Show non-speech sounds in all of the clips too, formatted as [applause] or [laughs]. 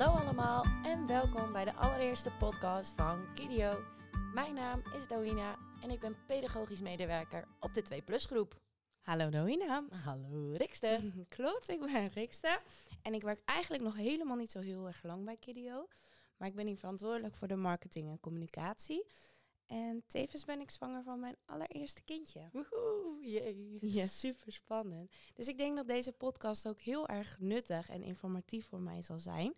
Hallo allemaal en welkom bij de allereerste podcast van Kidio. Mijn naam is Doina en ik ben pedagogisch medewerker op de 2 Plus groep. Hallo Doina. Hallo Rikste. [laughs] Klopt, ik ben Rikste. En ik werk eigenlijk nog helemaal niet zo heel erg lang bij Kidio. Maar ik ben hier verantwoordelijk voor de marketing en communicatie. En tevens ben ik zwanger van mijn allereerste kindje. Woehoe, jee. Ja, super spannend. Dus ik denk dat deze podcast ook heel erg nuttig en informatief voor mij zal zijn.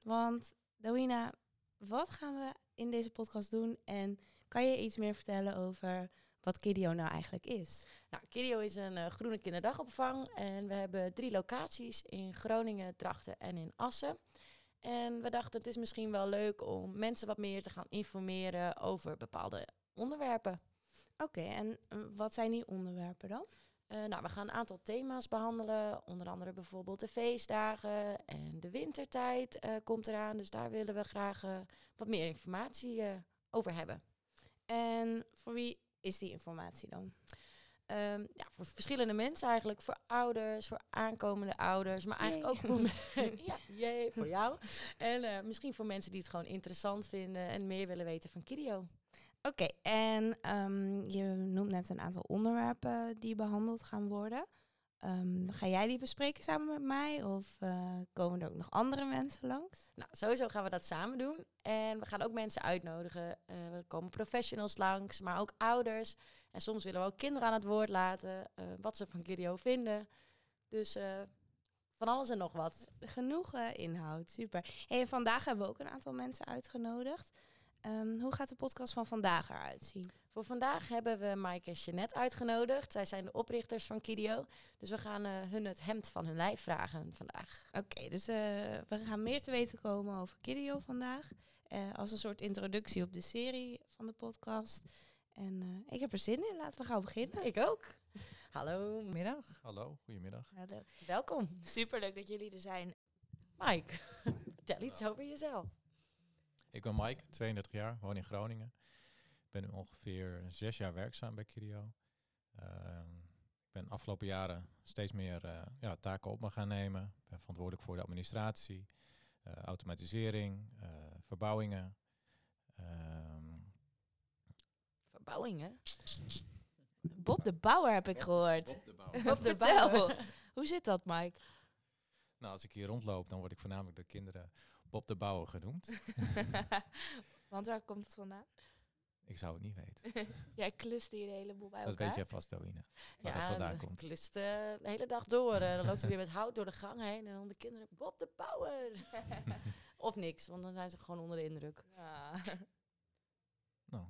Want Doina, wat gaan we in deze podcast doen? En kan je iets meer vertellen over wat Kidio nou eigenlijk is? Nou, Kidio is een eh, groene kinderdagopvang en we hebben drie locaties in Groningen, Drachten en in Assen. En we dachten het is misschien wel leuk om mensen wat meer te gaan informeren over bepaalde onderwerpen. Oké, en eh, wat zijn die onderwerpen dan? Uh, nou, we gaan een aantal thema's behandelen. Onder andere bijvoorbeeld de feestdagen en de wintertijd uh, komt eraan. Dus daar willen we graag uh, wat meer informatie over hebben. En voor wie is die informatie dan? Um, ja, voor verschillende mensen eigenlijk. Voor ouders, voor aankomende ouders. Maar eigenlijk ook voor, [laughs] ja, jee, voor jou. En misschien voor mensen die het gewoon interessant vinden en meer willen weten van Kidio. Oké, okay, en um, je noemt net een aantal onderwerpen die behandeld gaan worden. Um, ga jij die bespreken samen met mij of uh, komen er ook nog andere mensen langs? Nou, sowieso gaan we dat samen doen. En we gaan ook mensen uitnodigen. Uh, er komen professionals langs, maar ook ouders. En soms willen we ook kinderen aan het woord laten, uh, wat ze van Kidio vinden. Dus van alles en nog wat. Genoeg inhoud, super. Hey, vandaag hebben we ook een aantal mensen uitgenodigd. Um, hoe gaat de podcast van vandaag eruit zien? Voor vandaag hebben we Mike en Jeanette uitgenodigd. Zij zijn de oprichters van Kidio. Dus we gaan uh, hun het hemd van hun lijf vragen vandaag. Oké, okay, dus uh, we gaan meer te weten komen over Kidio vandaag. Uh, als een soort introductie op de serie van de podcast. En ik heb er zin in. Laten we gauw beginnen. Ik ook. Hallo, middag. Hallo, goedemiddag. Hallo. Welkom. Superleuk dat jullie er zijn. Mike, [laughs] vertel iets over jezelf. Ik ben Mike, 32 jaar, woon in Groningen. Ik ben nu ongeveer zes jaar werkzaam bij Kirio. Uh, ik ben afgelopen jaren steeds meer uh, ja, taken op me gaan nemen. Ik ben verantwoordelijk voor de administratie, uh, automatisering, verbouwingen. Ehm, verbouwingen? Bob de Bouwer heb ik gehoord. Bob de Bouwer. [laughs] Bob de Bouwer. Hoe zit dat, Mike? Nou, als ik hier rondloop, dan word ik voornamelijk door kinderen Bob de Bouwer genoemd. [laughs] Want waar komt het vandaan? Ik zou het niet weten. [laughs] Jij klust hier de hele boel bij dat elkaar. weet jij vast, Doine. Waar ja, dat vandaan komt. klust uh, de hele dag door. Uh, dan loopt ze weer met hout door de gang heen. En dan de kinderen, Bob de Bouwer. [laughs] of niks, want dan zijn ze gewoon onder de indruk. Ja. Nou.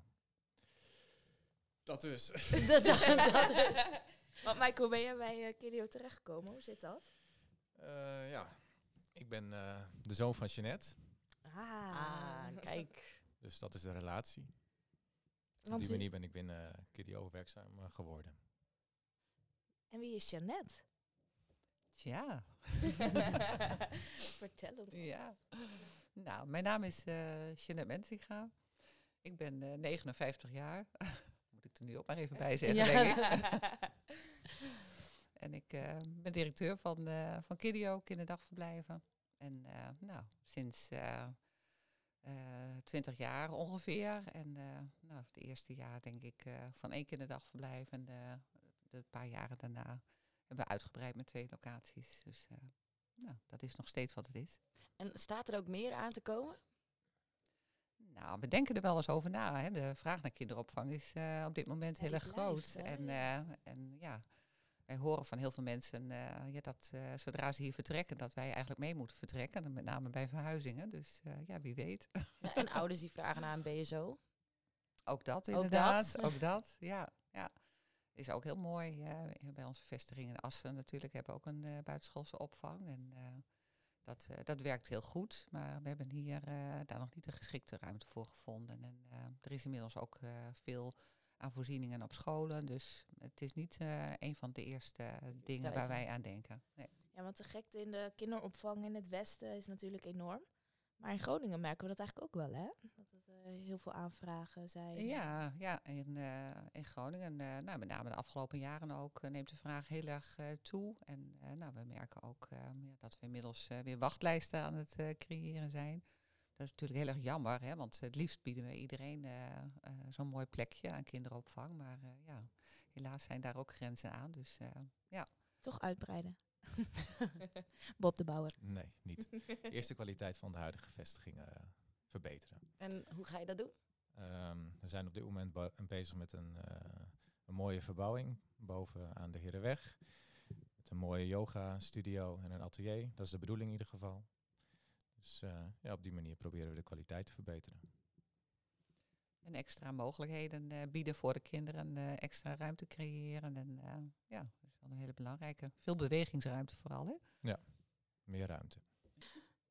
Dat dus. dat, dat, dat is. Want Mike, hoe ben je bij uh, Kidio terechtgekomen? Hoe zit dat? Uh, ja, ik ben uh, de zoon van Jeanette. Ah, ah kijk. Dus dat is de relatie. Want Op die manier ben ik binnen Kidio werkzaam uh, geworden. En wie is Jeannette? Tja. [laughs] Vertel het. Ja. Nou, mijn naam is uh, Jeannette Mensinga. Ik ben uh, 59 jaar. [laughs] Moet ik er nu ook maar even bij zeggen, ja. denk ik. [laughs] en ik uh, ben directeur van, uh, van Kidio, kinderdagverblijven. En uh, nou, sinds twintig jaar ongeveer. En nou, het eerste jaar denk ik van één kinderdagverblijf. En de, de paar jaren daarna hebben we uitgebreid met twee locaties. Dus nou, dat is nog steeds wat het is. En staat er ook meer aan te komen? Nou, we denken er wel eens over na. Hè. De vraag naar kinderopvang is op dit moment heel erg groot. En, en ja, wij horen van heel veel mensen uh, ja, dat zodra ze hier vertrekken, dat wij eigenlijk mee moeten vertrekken. Met name bij verhuizingen. Dus ja, wie weet. Ja, en ouders die vragen naar een BSO? Ook dat inderdaad. Ook dat, ook dat ja. ja. Is ook heel mooi. bij onze vestiging in Assen natuurlijk hebben we ook een buitenschoolse opvang. En dat, dat werkt heel goed, maar we hebben hier daar nog niet de geschikte ruimte voor gevonden. En er is inmiddels ook veel aan voorzieningen op scholen, dus het is niet een van de eerste dingen waar wij aan denken. Nee. Ja, want de gekte in de kinderopvang in het westen is natuurlijk enorm. Maar in Groningen merken we dat eigenlijk ook wel, hè? Dat het heel veel aanvragen zijn. Ja, ja in, in Groningen, nou, met name de afgelopen jaren ook, neemt de vraag heel erg toe. En nou, we merken ook dat we inmiddels weer wachtlijsten aan het creëren zijn. Dat is natuurlijk heel erg jammer, hè, want het liefst bieden we iedereen zo'n mooi plekje aan kinderopvang. Maar ja, helaas zijn daar ook grenzen aan. Dus ja. Toch uitbreiden. [laughs] Bob de Bouwer. Nee, niet. [laughs] Eerst de kwaliteit van de huidige vestigingen eh, verbeteren. En hoe ga je dat doen? Ehm, we zijn op dit moment bezig met een, uh, een, mooie verbouwing boven aan de Herenweg. Met een mooie yoga studio en een atelier. Dat is de bedoeling in ieder geval. Dus uh, ja, op die manier proberen we de kwaliteit te verbeteren. En extra mogelijkheden bieden voor de kinderen, extra ruimte creëren. En ja, wel een hele belangrijke. Veel bewegingsruimte vooral, hè? Ja, meer ruimte.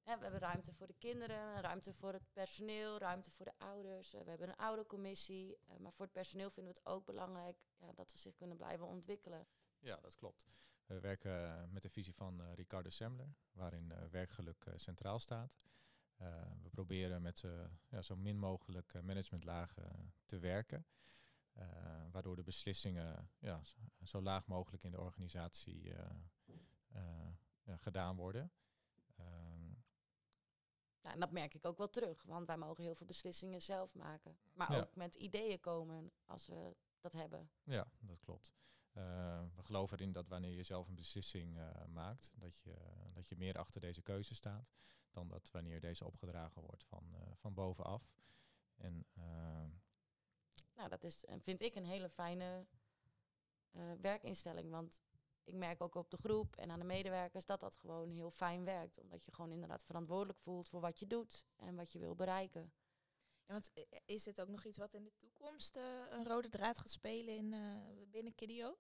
Ja, we hebben ruimte voor de kinderen, ruimte voor het personeel, ruimte voor de ouders. Uh, we hebben een oudercommissie. Uh, maar voor het personeel vinden we het ook belangrijk ja, dat ze zich kunnen blijven ontwikkelen. Ja, dat klopt. We werken uh, met de visie van Ricardo Semler, waarin werkgeluk centraal staat. we proberen met ja, zo min mogelijk managementlagen te werken. Uh, waardoor de beslissingen ja, zo laag mogelijk in de organisatie uh, uh, ja, gedaan worden. Nou, en dat merk ik ook wel terug, want wij mogen heel veel beslissingen zelf maken. Maar ook met ideeën komen als we dat hebben. Ja, dat klopt. We geloven erin dat wanneer je zelf een beslissing maakt, dat je, dat je meer achter deze keuze staat dan dat wanneer deze opgedragen wordt van, van bovenaf. En nou, dat is, vind ik, een hele fijne werkinstelling. Want ik merk ook op de groep en aan de medewerkers dat dat gewoon heel fijn werkt. Omdat je gewoon inderdaad verantwoordelijk voelt voor wat je doet en wat je wil bereiken. Ja, want eh, is dit ook nog iets wat in de toekomst uh, een rode draad gaat spelen in, uh, binnen Kidio?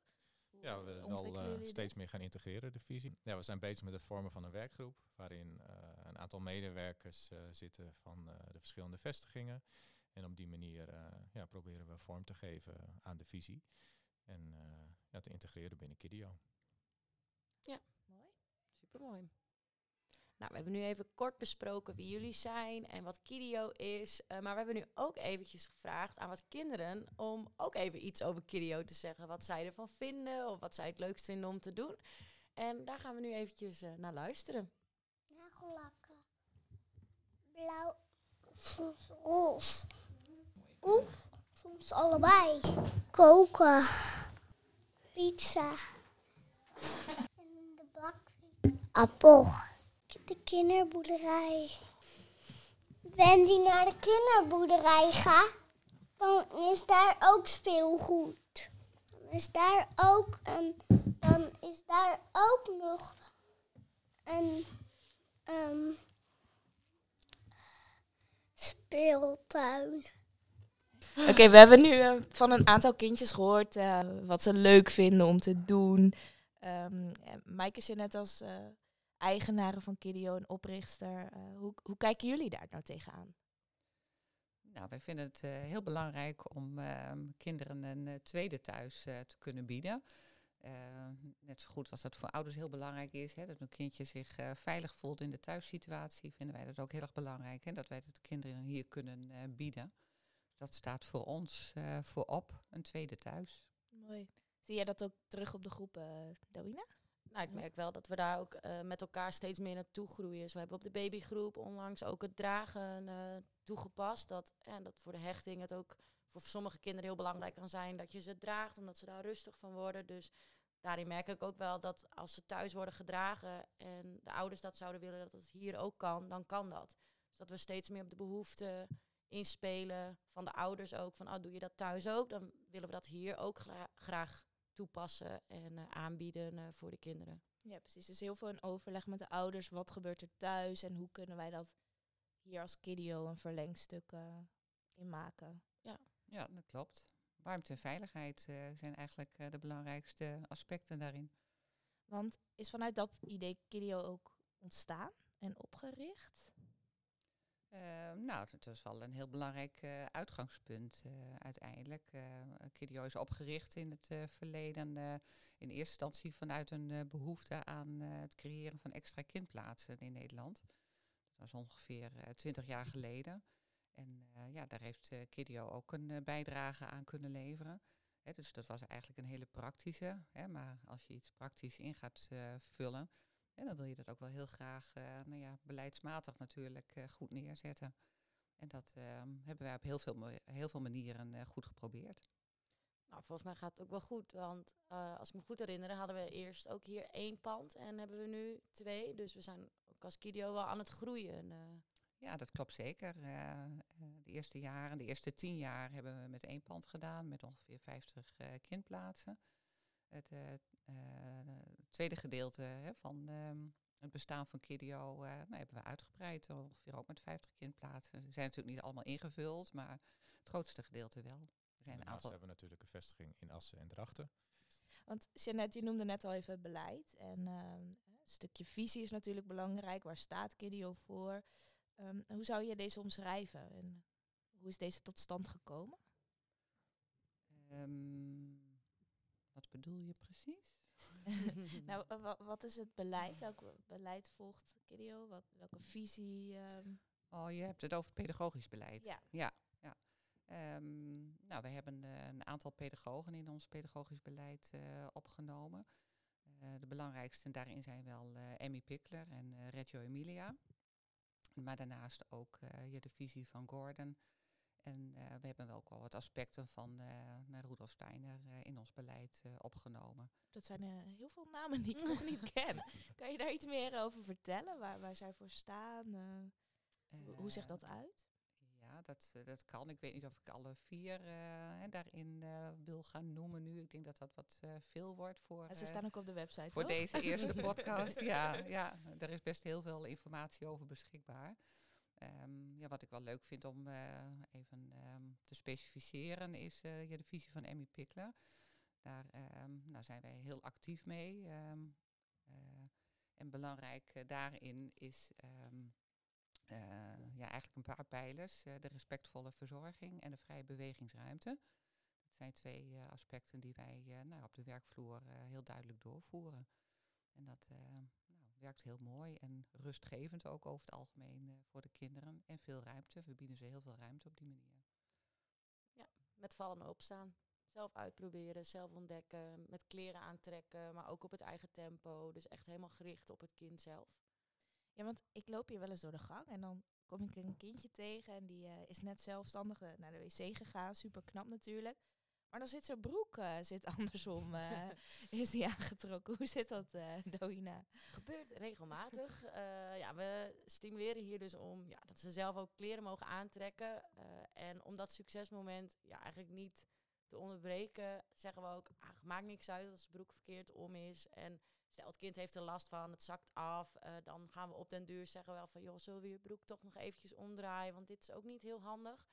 Ja, we willen wel steeds meer gaan integreren, de visie. Ja, we zijn bezig met het vormen van een werkgroep, waarin een aantal medewerkers zitten van de verschillende vestigingen. En op die manier uh, ja, proberen we vorm te geven aan de visie. En uh, ja, te integreren binnen Kidio. Ja, mooi. Supermooi. Nou, we hebben nu even kort besproken wie jullie zijn en wat Kidio is. Uh, maar we hebben nu ook eventjes gevraagd aan wat kinderen om ook even iets over Kidio te zeggen. Wat zij ervan vinden of wat zij het leukst vinden om te doen. En daar gaan we nu eventjes naar luisteren. Nagellakken. Blauw. Roze. Of soms allebei. Koken. Pizza. [laughs] En de bak. Appel. De kinderboerderij. Wanneer je naar de kinderboerderij gaat, dan is daar ook speelgoed. Dan is daar ook een, dan is daar ook nog een um, speeltuin. Oké, we hebben nu uh, van een aantal kindjes gehoord uh, wat ze leuk vinden om te doen. Um, Mike is net als uh, eigenare van Kidio en oprichter. hoe, hoe kijken jullie daar nou tegenaan? Nou, wij vinden het heel belangrijk om ehm, kinderen een tweede thuis te kunnen bieden. net zo goed als dat voor ouders heel belangrijk is, hè, dat een kindje zich veilig voelt in de thuissituatie, vinden wij dat ook heel erg belangrijk. Hè, dat wij het kinderen hier kunnen bieden dat staat voor ons voorop, een tweede thuis. Mooi. Zie jij dat ook terug op de groep, Dawina? Nou, ik merk wel dat we daar ook uh, met elkaar steeds meer naartoe groeien. Zo hebben we op de babygroep onlangs ook het dragen uh, toegepast. Dat, en dat voor de hechting het ook voor sommige kinderen heel belangrijk kan zijn dat je ze draagt, omdat ze daar rustig van worden. Dus daarin merk ik ook wel dat als ze thuis worden gedragen en de ouders dat zouden willen dat het hier ook kan, dan kan dat. Dus dat we steeds meer op de behoeften inspelen van de ouders ook. Van, oh, doe je dat thuis ook? Dan willen we dat hier ook graag toepassen en uh, aanbieden uh, voor de kinderen. Ja, precies. Dus heel veel in overleg met de ouders. Wat gebeurt er thuis en hoe kunnen wij dat hier als Kidio een verlengstuk uh, in maken? Ja. ja, dat klopt. Warmte en veiligheid zijn eigenlijk de belangrijkste aspecten daarin. Want is vanuit dat idee Kidio ook ontstaan en opgericht? Uh, nou, het was wel een heel belangrijk uh, uitgangspunt uh, uiteindelijk. Kidio is opgericht in het verleden in eerste instantie vanuit een behoefte aan het creëren van extra kindplaatsen in Nederland. Dat was ongeveer twintig jaar geleden. En ja, daar heeft Kidio ook een bijdrage aan kunnen leveren. Hè, dus dat was eigenlijk een hele praktische. Hè, maar als je iets praktisch in gaat vullen, en dan wil je dat ook wel heel graag nou ja, beleidsmatig natuurlijk goed neerzetten. En dat ehm, hebben wij op heel veel, heel veel manieren goed geprobeerd. Nou, volgens mij gaat het ook wel goed. Want uh, als ik me goed herinner, hadden we eerst ook hier één pand en hebben we nu twee. Dus we zijn ook als Kidio wel aan het groeien. Uh. Ja, dat klopt zeker. Uh, de eerste jaren, de eerste tien jaar hebben we met één pand gedaan, met ongeveer 50 kindplaatsen. Het tweede gedeelte hè, van ehm, het bestaan van Kidio nou, hebben we uitgebreid, ongeveer ook met 50 kindplaatsen. Ze zijn natuurlijk niet allemaal ingevuld, maar het grootste gedeelte wel. Er zijn een aantal... hebben we natuurlijk een vestiging in Assen en Drachten. Want Jeannette, je noemde net al even het beleid. En ehm, een stukje visie is natuurlijk belangrijk. Waar staat Kidio voor? Um, hoe zou je deze omschrijven? En hoe is deze tot stand gekomen? Um, wat bedoel je precies? [laughs] nou, [laughs] wat is het beleid? Welk beleid volgt Kidio? Wat, welke visie? Oh, je hebt het over pedagogisch beleid. Ja. ja. Um, nou, we hebben uh, een aantal pedagogen in ons pedagogisch beleid uh, opgenomen. Uh, de belangrijkste daarin zijn wel Emmy Pickler en Reggio Emilia. Maar daarnaast ook ja, de visie van Gordon. En we hebben wel ook al wat aspecten van naar Rudolf Steiner in ons beleid opgenomen. Dat zijn heel veel namen die ik nog niet [laughs] ken. Kan je daar iets meer over vertellen? Waar, waar zij voor staan? hoe zegt dat uit? Ja, dat, eh, dat kan. Ik weet niet of ik alle vier uh, daarin uh, wil gaan noemen nu. Ik denk dat dat wat uh, veel wordt voor. En ze staan ook op de website. Voor deze eerste [laughs] podcast. ja, ja, er is best heel veel informatie over beschikbaar. Um, ja, wat ik wel leuk vind om even um, te specificeren is ja, de visie van Emmy Pickler. Daar um, nou, zijn wij heel actief mee. en belangrijk daarin is ja, eigenlijk een paar pijlers. De respectvolle verzorging en de vrije bewegingsruimte. Dat zijn twee aspecten die wij nou, op de werkvloer heel duidelijk doorvoeren. En dat nou, werkt heel mooi en rustgevend ook over het algemeen voor de kinderen. En veel ruimte. We bieden ze heel veel ruimte op die manier. Ja, met vallen en opstaan. Zelf uitproberen, zelf ontdekken, met kleren aantrekken, maar ook op het eigen tempo. Dus echt helemaal gericht op het kind zelf. Ja, want ik loop hier wel eens door de gang en dan kom ik een kindje tegen en die uh, is net zelfstandig naar de wc gegaan. Super knap natuurlijk. Maar dan zit zijn broek uh, zit andersom, [laughs] is die aangetrokken. Hoe zit dat, Doina? Gebeurt regelmatig. [laughs] ja, we stimuleren hier dus om ja, dat ze zelf ook kleren mogen aantrekken. en om dat succesmoment ja, eigenlijk niet te onderbreken, zeggen we ook, ah, maakt niks uit als de broek verkeerd om is. En stel het kind heeft er last van, het zakt af, uh, dan gaan we op den duur zeggen wel van, joh, zullen we je broek toch nog eventjes omdraaien, want dit is ook niet heel handig.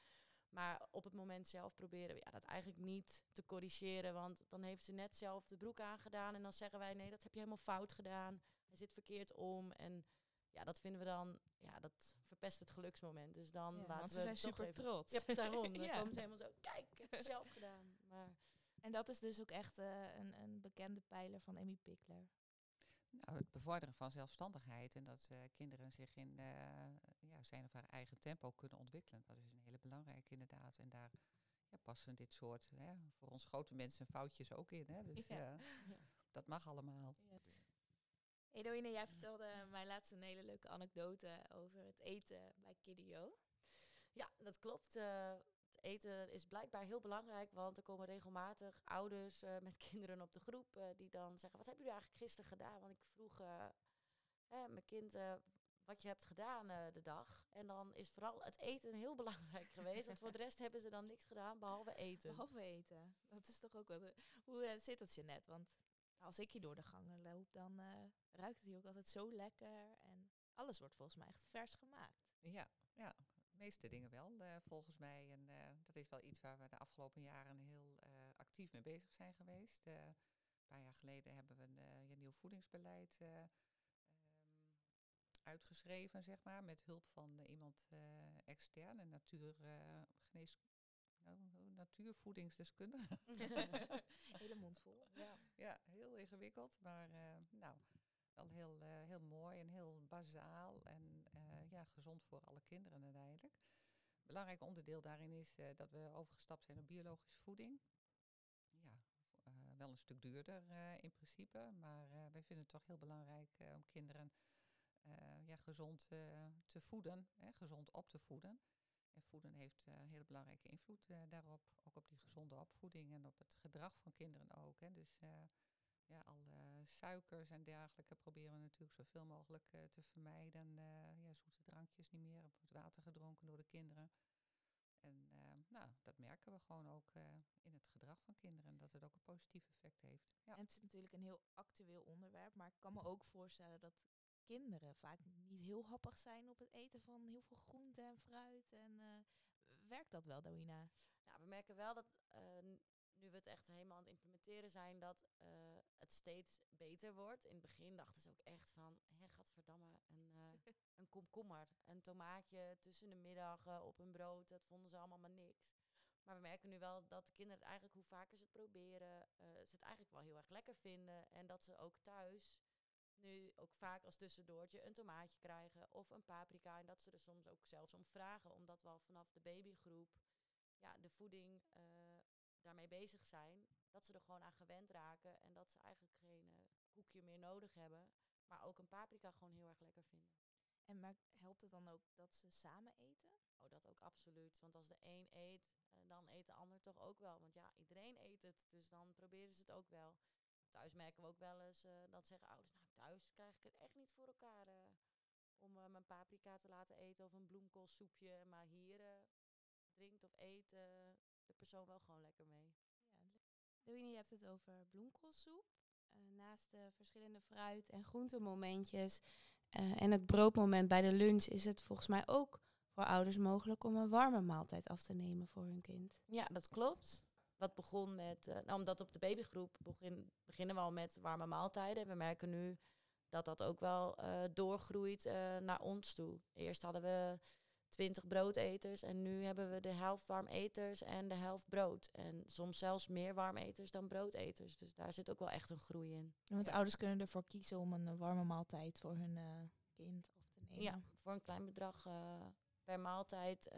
Maar op het moment zelf proberen we ja, dat eigenlijk niet te corrigeren, want dan heeft ze net zelf de broek aangedaan en dan zeggen wij, nee, dat heb je helemaal fout gedaan. Hij zit verkeerd om en ja, dat vinden we dan, ja, dat verpest het geluksmoment. Dus dan ja, laten want ze zijn super even, trots. Ja, daarom. [laughs] Dan komen ze helemaal zo, kijk, ik heb het zelf gedaan. Maar en dat is dus ook echt uh, een, een bekende pijler van Emmy Pickler. Nou, het bevorderen van zelfstandigheid en dat uh, kinderen zich in uh, ja, zijn of haar eigen tempo kunnen ontwikkelen. Dat is een hele belangrijke inderdaad. En daar ja, passen dit soort, hè, voor ons grote mensen, foutjes ook in. Hè. Dus ja. dat mag allemaal. Ja. Hey Doine, jij vertelde mij laatst een hele leuke anekdote over het eten bij Kidio. Ja, dat klopt. Eten is blijkbaar heel belangrijk, want er komen regelmatig ouders uh, met [laughs] kinderen op de groep uh, die dan zeggen: Wat hebben jullie eigenlijk gisteren gedaan? Want ik vroeg uh, mijn kind wat je hebt gedaan de dag. En dan is vooral het eten heel [laughs] belangrijk geweest, want voor de rest hebben ze dan niks gedaan behalve eten. Behalve eten. Dat is toch ook wel. Hoe zit dat je net? Want als ik hier door de gangen loop, dan ruikt het hier ook altijd zo lekker. En alles wordt volgens mij echt vers gemaakt. Ja, ja meeste dingen wel, uh, volgens mij. En uh, dat is wel iets waar we de afgelopen jaren heel uh, actief mee bezig zijn geweest. een paar jaar geleden hebben we een nieuw voedingsbeleid um, uitgeschreven, zeg maar, met hulp van iemand extern, een natuurgenees. Nou, natuurvoedingsdeskundige. [laughs] Hele mond vol. Ja, ja heel ingewikkeld. Maar nou, wel heel, heel mooi en heel bazaal en ja, gezond voor alle kinderen uiteindelijk. belangrijk onderdeel daarin is eh, dat we overgestapt zijn op biologische voeding. Ja, eh, wel een stuk duurder eh, in principe, maar eh, wij vinden het toch heel belangrijk eh, om kinderen eh, ja, gezond eh, te voeden, hè, gezond op te voeden. En voeden heeft eh, een hele belangrijke invloed eh, daarop, ook op die gezonde opvoeding en op het gedrag van kinderen ook. Hè. Dus eh, ja, alle suikers en dergelijke proberen we natuurlijk zoveel mogelijk eh, te vermijden. Eh, ja, zoete drankjes niet meer, er wordt water gedronken door de kinderen. En eh, nou, dat merken we gewoon ook eh, in het gedrag van kinderen, dat het ook een positief effect heeft. Ja. En het is natuurlijk een heel actueel onderwerp, maar ik kan me ook voorstellen dat kinderen vaak niet heel happig zijn op het eten van heel veel groente en fruit. En eh, werkt dat wel, Dawina? Ja, we merken wel dat eh, nu we het echt helemaal aan het implementeren zijn, dat eh, het steeds beter wordt. In het begin dachten ze ook echt van, hé, gadverdamme, een, eh, [laughs] een komkommer, een tomaatje tussen de middag op een brood, dat vonden ze allemaal maar niks. Maar we merken nu wel dat de kinderen het eigenlijk, hoe vaker ze het proberen, eh, ze het eigenlijk wel heel erg lekker vinden. En dat ze ook thuis nu ook vaak als tussendoortje een tomaatje krijgen of een paprika. En dat ze er soms ook zelfs om vragen, omdat we al vanaf de babygroep ja, de voeding daarmee bezig zijn. Dat ze er gewoon aan gewend raken en dat ze eigenlijk geen eh, koekje meer nodig hebben. Maar ook een paprika gewoon heel erg lekker vinden. En maar helpt het dan ook dat ze samen eten? Oh, dat ook absoluut. Want als de een eet, eh, dan eet de ander toch ook wel. Want ja, iedereen eet het. Dus dan proberen ze het ook wel. Thuis merken we ook wel eens eh, dat zeggen ouders, nou thuis krijg ik het echt niet voor elkaar om mijn paprika te laten eten of een bloemkoolsoepje. Maar hier drinkt of eet de persoon wel gewoon lekker mee. Ja, je hebt het over bloemkoolsoep. Eh, naast de verschillende fruit- en groentemomentjes eh, en het broodmoment bij de lunch is het volgens mij ook voor ouders mogelijk om een warme maaltijd af te nemen voor hun kind. Ja, dat klopt. Wat begon met, eh, nou, omdat op de babygroep begin, beginnen we al met warme maaltijden. En we merken nu dat dat ook wel doorgroeit naar ons toe. Eerst hadden we twintig broodeters en nu hebben we de helft warmeters en de helft brood. En soms zelfs meer warmeters dan broodeters. Dus daar zit ook wel echt een groei in. Want ouders kunnen ervoor kiezen om een eh, warme maaltijd voor hun eh, kind op te nemen. Ja, voor een klein bedrag eh, per maaltijd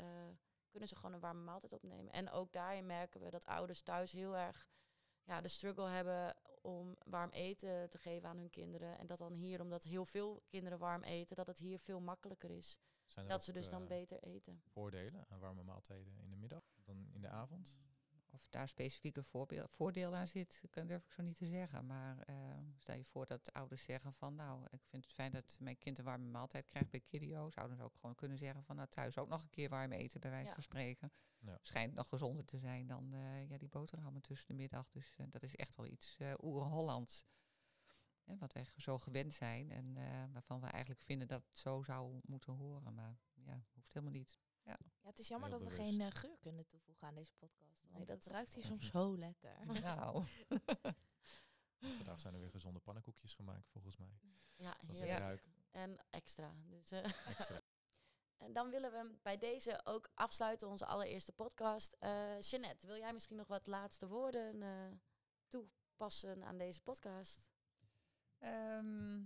kunnen ze gewoon een warme maaltijd opnemen. En ook daarin merken we dat ouders thuis heel erg ja, de struggle hebben om warm eten te geven aan hun kinderen. En dat dan hier, omdat heel veel kinderen warm eten, dat het hier veel makkelijker is. Zijn er Dat ook, ze dus dan eh, beter eten. voordelen aan warme maaltijden in de middag dan in de avond? Of daar specifieke voorbeel- voordeel aan zit, kan, durf ik zo niet te zeggen. Maar eh, stel je voor dat ouders zeggen van nou, ik vind het fijn dat mijn kind een warme maaltijd krijgt bij Kidio. Zouden ze ook gewoon kunnen zeggen van nou thuis ook nog een keer warm eten, bij wijze Ja. van spreken. Ja. Schijnt nog gezonder te zijn dan eh, ja, die boterhammen tussen de middag. Dus eh, dat is echt wel iets eh oer-Hollands. Hè, wat wij zo gewend zijn en eh, waarvan we eigenlijk vinden dat het zo zou moeten horen. Maar ja, hoeft helemaal niet. Ja, het is jammer Heel dat we geen eh, geur kunnen toevoegen aan deze podcast. Want Nee, dat ruikt hier [laughs] soms zo lekker. nou, [laughs] Vandaag zijn er weer gezonde pannenkoekjes gemaakt, volgens mij. Ja, heerlijk. ruik. En extra. Dus, eh, [laughs] Extra. en dan willen we bij deze ook afsluiten, onze allereerste podcast. Eh Jeanette, wil jij misschien nog wat laatste woorden eh, toepassen aan deze podcast? Ehm,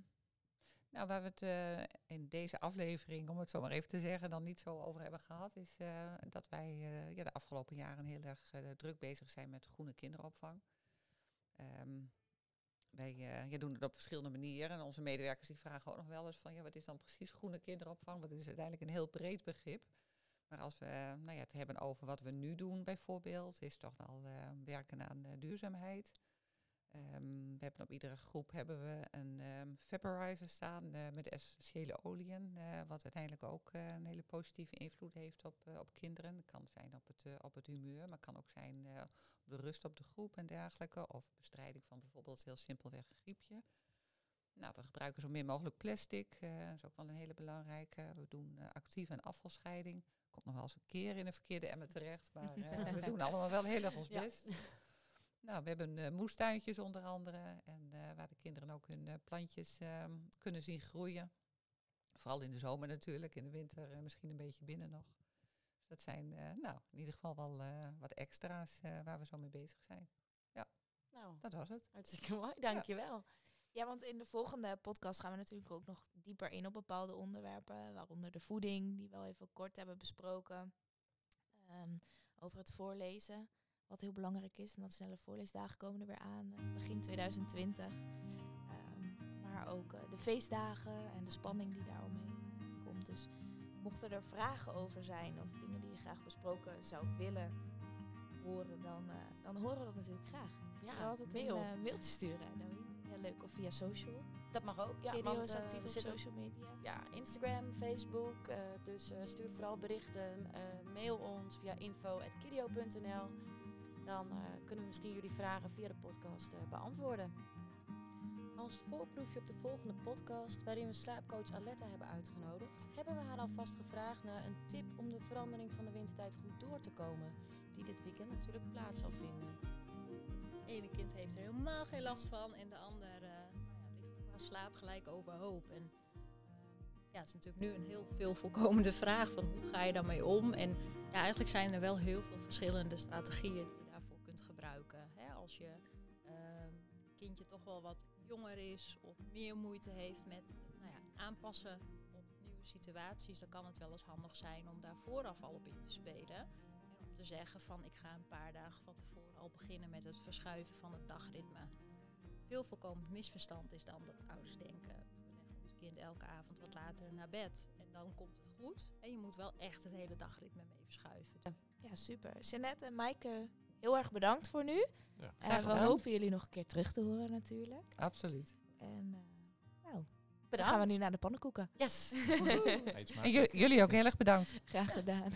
nou, waar we het eh, in deze aflevering, om het zo maar even te zeggen, dan niet zo over hebben gehad, is eh, dat wij eh, ja, de afgelopen jaren heel erg druk bezig zijn met groene kinderopvang. Ehm, wij doen het op verschillende manieren. En onze medewerkers die vragen ook nog wel eens van, ja, wat is dan precies groene kinderopvang? Want het is uiteindelijk een heel breed begrip. Maar als we nou ja, het hebben over wat we nu doen bijvoorbeeld, is toch wel werken aan duurzaamheid. Ehm, we hebben op iedere groep hebben we een ehm vaporizer staan eh, met essentiële oliën, eh, wat uiteindelijk ook eh, een hele positieve invloed heeft op, op kinderen. Het kan zijn op het, op het humeur, maar kan ook zijn op de rust op de groep en dergelijke. Of bestrijding van bijvoorbeeld heel simpelweg een griepje. Nou, we gebruiken zo min mogelijk plastic. dat is ook wel een hele belangrijke. We doen actieve en afvalscheiding. Komt nog wel eens een keer in een verkeerde emmer terecht, maar we [laughs] doen allemaal wel heel erg ons Ja. Nou, we hebben eh, moestuintjes onder andere. En eh, waar de kinderen ook hun eh, plantjes ehm, kunnen zien groeien. Vooral in de zomer natuurlijk, in de winter misschien een beetje binnen nog. Dus dat zijn nou, in ieder geval wel wat extra's waar we zo mee bezig zijn. Nou, Dat was het. hartstikke mooi. Dankjewel. Ja, want in de volgende podcast gaan we natuurlijk ook nog dieper in op bepaalde onderwerpen, waaronder de voeding, die we wel even kort hebben besproken. ehm, over het voorlezen. Wat heel belangrijk is. En dat snelle voorleesdagen komen er weer aan. eh, begin 2020. Ehm, maar ook eh, de feestdagen en de spanning die daaromheen komt. Dus mochten er vragen over zijn of dingen die je graag besproken zou willen horen, dan, eh, dan horen we dat natuurlijk graag. Ja, Ja, altijd mail. een mailtje sturen. Ja, leuk. Of via social. Dat mag ook. Ja, want, is actief we op social media. ja, Instagram, Facebook. dus stuur vooral berichten. mail ons via info.kidio.nl. Dan eh, kunnen we misschien jullie vragen via de podcast eh, beantwoorden. Als voorproefje op de volgende podcast, waarin we slaapcoach Aletta hebben uitgenodigd, hebben we haar alvast gevraagd naar een tip om de verandering van de wintertijd goed door te komen, die dit weekend natuurlijk plaats zal vinden. Het ene kind heeft er helemaal geen last van en de ander eh, nou ja, ligt qua slaap gelijk overhoop. En ja, het is natuurlijk nu een heel veel voorkomende vraag van hoe ga je daarmee om? En ja, eigenlijk zijn er wel heel veel verschillende strategieën als je ehm, kindje toch wel wat jonger is of meer moeite heeft met nou ja, aanpassen op nieuwe situaties, dan kan het wel eens handig zijn om daar vooraf al op in te spelen. En om te zeggen van ik ga een paar dagen van tevoren al beginnen met het verschuiven van het dagritme. Veel voorkomend misverstand is dan dat ouders denken, we leggen ons kind elke avond wat later naar bed en dan komt het goed. En je moet wel echt het hele dagritme mee verschuiven. Ja, super. Jeannette en Maaike, heel erg bedankt voor nu. Ja, En we hopen jullie nog een keer terug te horen natuurlijk. Absoluut. En eh, nou, dan Bedankt. gaan we nu naar de pannenkoeken. Yes! [laughs] En jullie ook heel erg bedankt. Graag gedaan.